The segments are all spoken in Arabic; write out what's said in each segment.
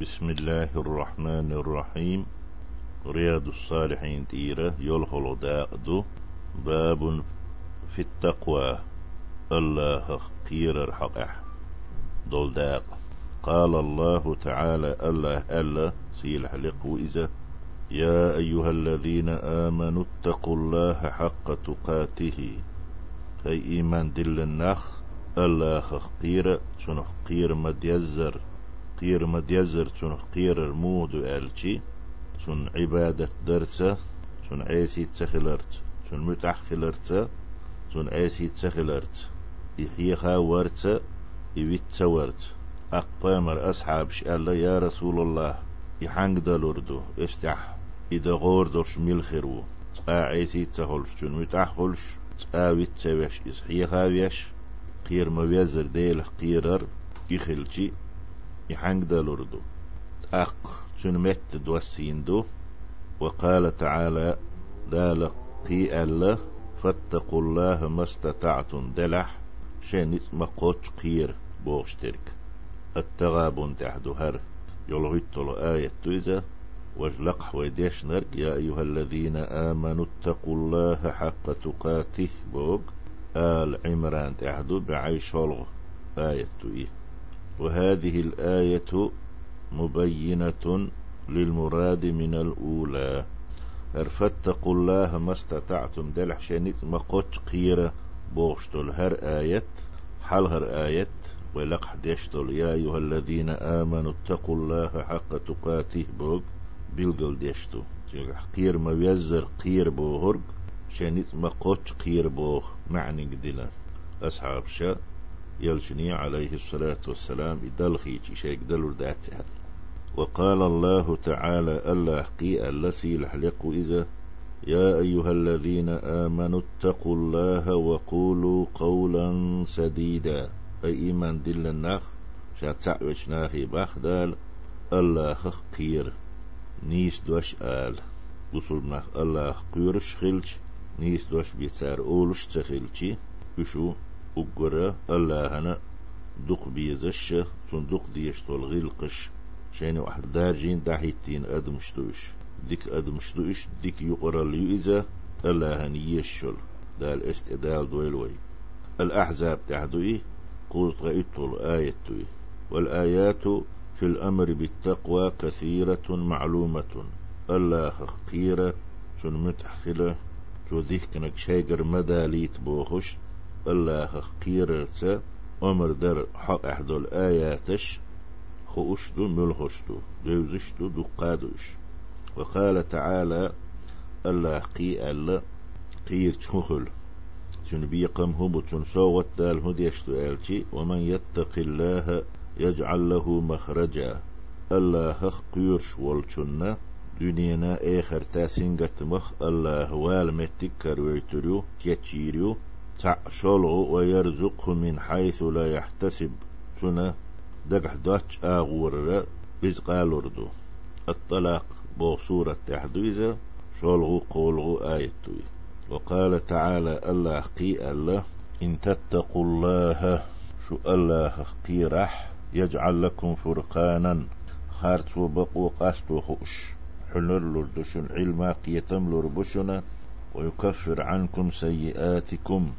بسم الله الرحمن الرحيم. رياض الصالحين تيرة يلخل داقدو. باب في التقوى. الله خير الحق. دول داق. قال الله تعالى الله ألا سيل حلق وإذا يا أيها الذين آمنوا اتقوا الله حق تقاته. هي إيمان دل النخ. الله خير شنو خير مديزر. قير مديزر شنو قير المود ألشي شن عبادة درسة شن عيسي تسخلرت شن متحخلرت شن عيسي تسخلرت. يحيخا ورت يويت ورت أقبامر أصحاب الله يا رسول الله. يحنق دلوردو استح إذا غور دوش ملخرو عيسي تسخلش شن متحخلش تقاويت تسويش إسحيخا ويش قير مويزر ديل قيرر يخلشي يحنق دلوردو أق مت دوسيندو. وقال تعالى دال قي الله فاتقوا الله ما استطعتم. دلح. شين مقوش قير بوشترك. التغابن تحدو هر. يلغيت آية تويزة وجلق ويديش نرق يا أيها الذين آمنوا اتقوا الله حق تقاته. بوغ. آل عمران تحدو بعيش آية تويه وهذه الآية مبينة للمراد من الأولى. فاتقوا الله ما استطعتم. دلح شنيت ما قوتش قيرة بوغشتل هر آية حل هر آية ولق ديشتل يا أيها الذين آمنوا اتقوا الله حق تقاته بوغ. بلغل ديشتو. قير ما يزر قير بوهرق شنيت ما قوتش قير بوغ. معني قدلا أصحاب شا يلجني عليه الصلاة والسلام إدلخي شيء دلور داتها وقال الله تعالى الله قي التي لحلق إذا يا أيها الذين آمنوا اتقوا الله وقولوا قولا سديدا. أي إيمان دل النخ شاتع وشناخي بخدال الله قير نيس دوش آل. وصل نخ الله قيرش خلش نيس دوش بيتار أولش تخلشي بشو أقرأ الله هنا دق بيزش صندوق ديش غيلقش شيني واحد دارجين داحيتين أدمشتوش ديك أدمشتوش ديك يقرأ اليوزا ألا هني يشل دال استدال دويلوي الأحزاب تحدوي قوت غيطل آية والآيات في الأمر بالتقوى كثيرة معلومة. ألا خقيرة شن متحخلة. شو ذيك شيقر مدى ليت بوخش ألا خقيرة أمر در حق أحدو الآياتش خوشتو ملخشتو دوزشتو دقادوش وقال تعالى الله قي الله قير تشخل تن بيقم هبو تن صوت دال هديشتو ألتي ومن يتق الله يجعل له مخرجا. الله قيرش والتن دنينا آخر تاسنجت مخ الله والمتكر ويتريو تيتشيريو تعشلو ويرزقه من حيث لا يحتسب. سنة دقح دوتش آغور رزق آلوردو. الطلاق بو سورة تحديزة شولغو قولغو آيتوي. وقال تعالى الله قي الله إن تتقوا الله شو الله قي رح يجعل لكم فرقانا. خارت وبقو قاستو خوش. حلر لردشن علما قيتم لربشنا ويكفر عنكم سيئاتكم.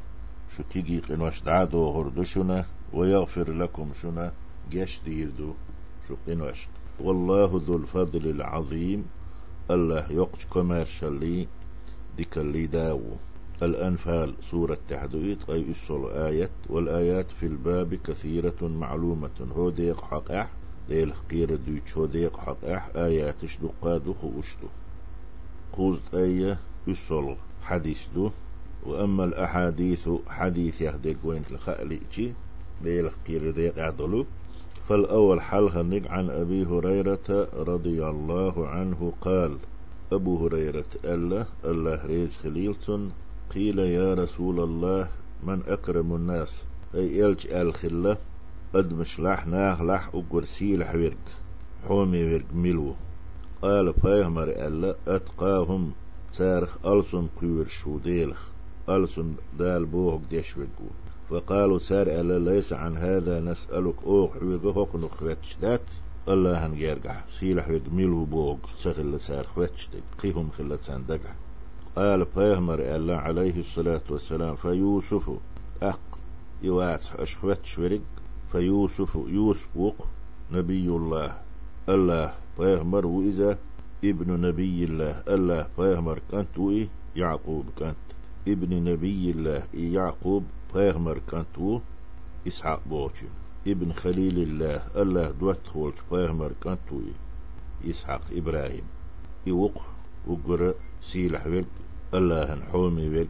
شو تيجي قنوش دعادو هردشنا ويغفر لكم شنا جاش ديردو شو قنوش. والله ذو الفضل العظيم الله يقش كمارشالي ديك اللي داو. الأنفال سورة تحدويت أي أسل آية والآيات في الباب كثيرة معلومة. هو ديق حقح ديل قير دويتش هو ديق حقح آيات دقادو خوشتو قوزت آية أسل حديث دو. وأما الأحاديث حديث يهديك وين تلخأليتي ديل قير ديق أعضلو فالأول حلها نق عن أبي هريرة رضي الله عنه قال أبو هريرة ألا الله ريز خليلتون قيل يا رسول الله من أكرم الناس؟ أي إلج ألخلة أدمش لح ناخ لح أقر سيلح ورق حومي ورق ملو. قال فاهمر ألا أتقاهم تارخ ألسن قيور شو ديلخ ألسن دال بوهك ديش فقالوا سار ألا ليس عن هذا نسألك. أوح ويقهق نخواتش دات. الله هنجرجع سيلح ميلو بوغ سخل سار خوتشتك قيهم خلتان دقع. قال بيهمر الله عليه الصلاة والسلام. فيوسف أق يوات أشخوتش ورق فيوسف يوسف وق نبي الله. الله بيهمر وإذا ابن نبي الله. الله بيهمر كانت وإيه يعقوب كانت. ابن نبي الله يعقوب بيغمر كانت إسحاق بوچن ابن خليل الله الله دوت خولش بيغمر كانت إسحاق إبراهيم يوق وقر سيلح ويلك الله نحومي ويلك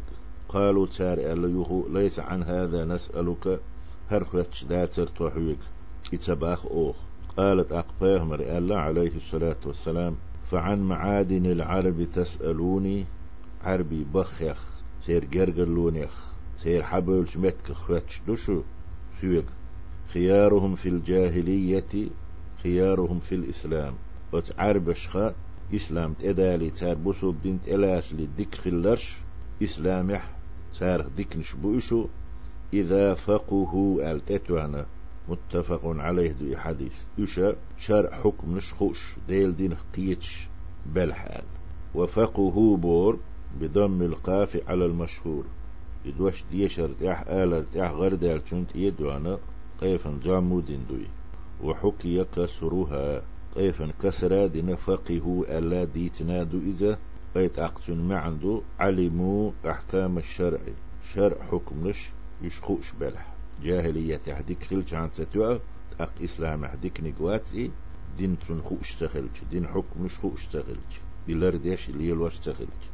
قالوا تار الله ليس عن هذا نسألك هرفتش داتر توحويك إتباخ أوخ. قالت أقباهمر الله عليه الصلاة والسلام فعن معادن العرب تسألوني عربي بخيخ سير جرجلونيخ سير حبولش متك خواتش دوشو سويق. خيارهم في الجاهلية خيارهم في الإسلام. وت عربشخا إسلام تدالي تار بوسو بنت إلاس لدك خلرش إسلامح تار ديكنش بوشو إذا فقهوا ألتتوانا متفق عليه دو حديث. يشا شرع حكم نشخوش ديل دين قيتش بالحال وفقه بور بضم القاف على المشهور. يدوش ديش ارتاح آل ارتاح غرد الچنت يدوانا قيفا جامود دوي وحكي كسرها قيفا كسرا دين فقه ألا ديتنادو إذا. قيت أقتن معندو علموا أحكام الشرع. شرع حكمش يشخوش بلح. جاهلية يحديك خلش عن ستوى أق إسلام يحديك نقواتي. دين تنخو اشتغلش دين حكم نشخو اشتغلش بلرديش اللي يلوش اشتغلش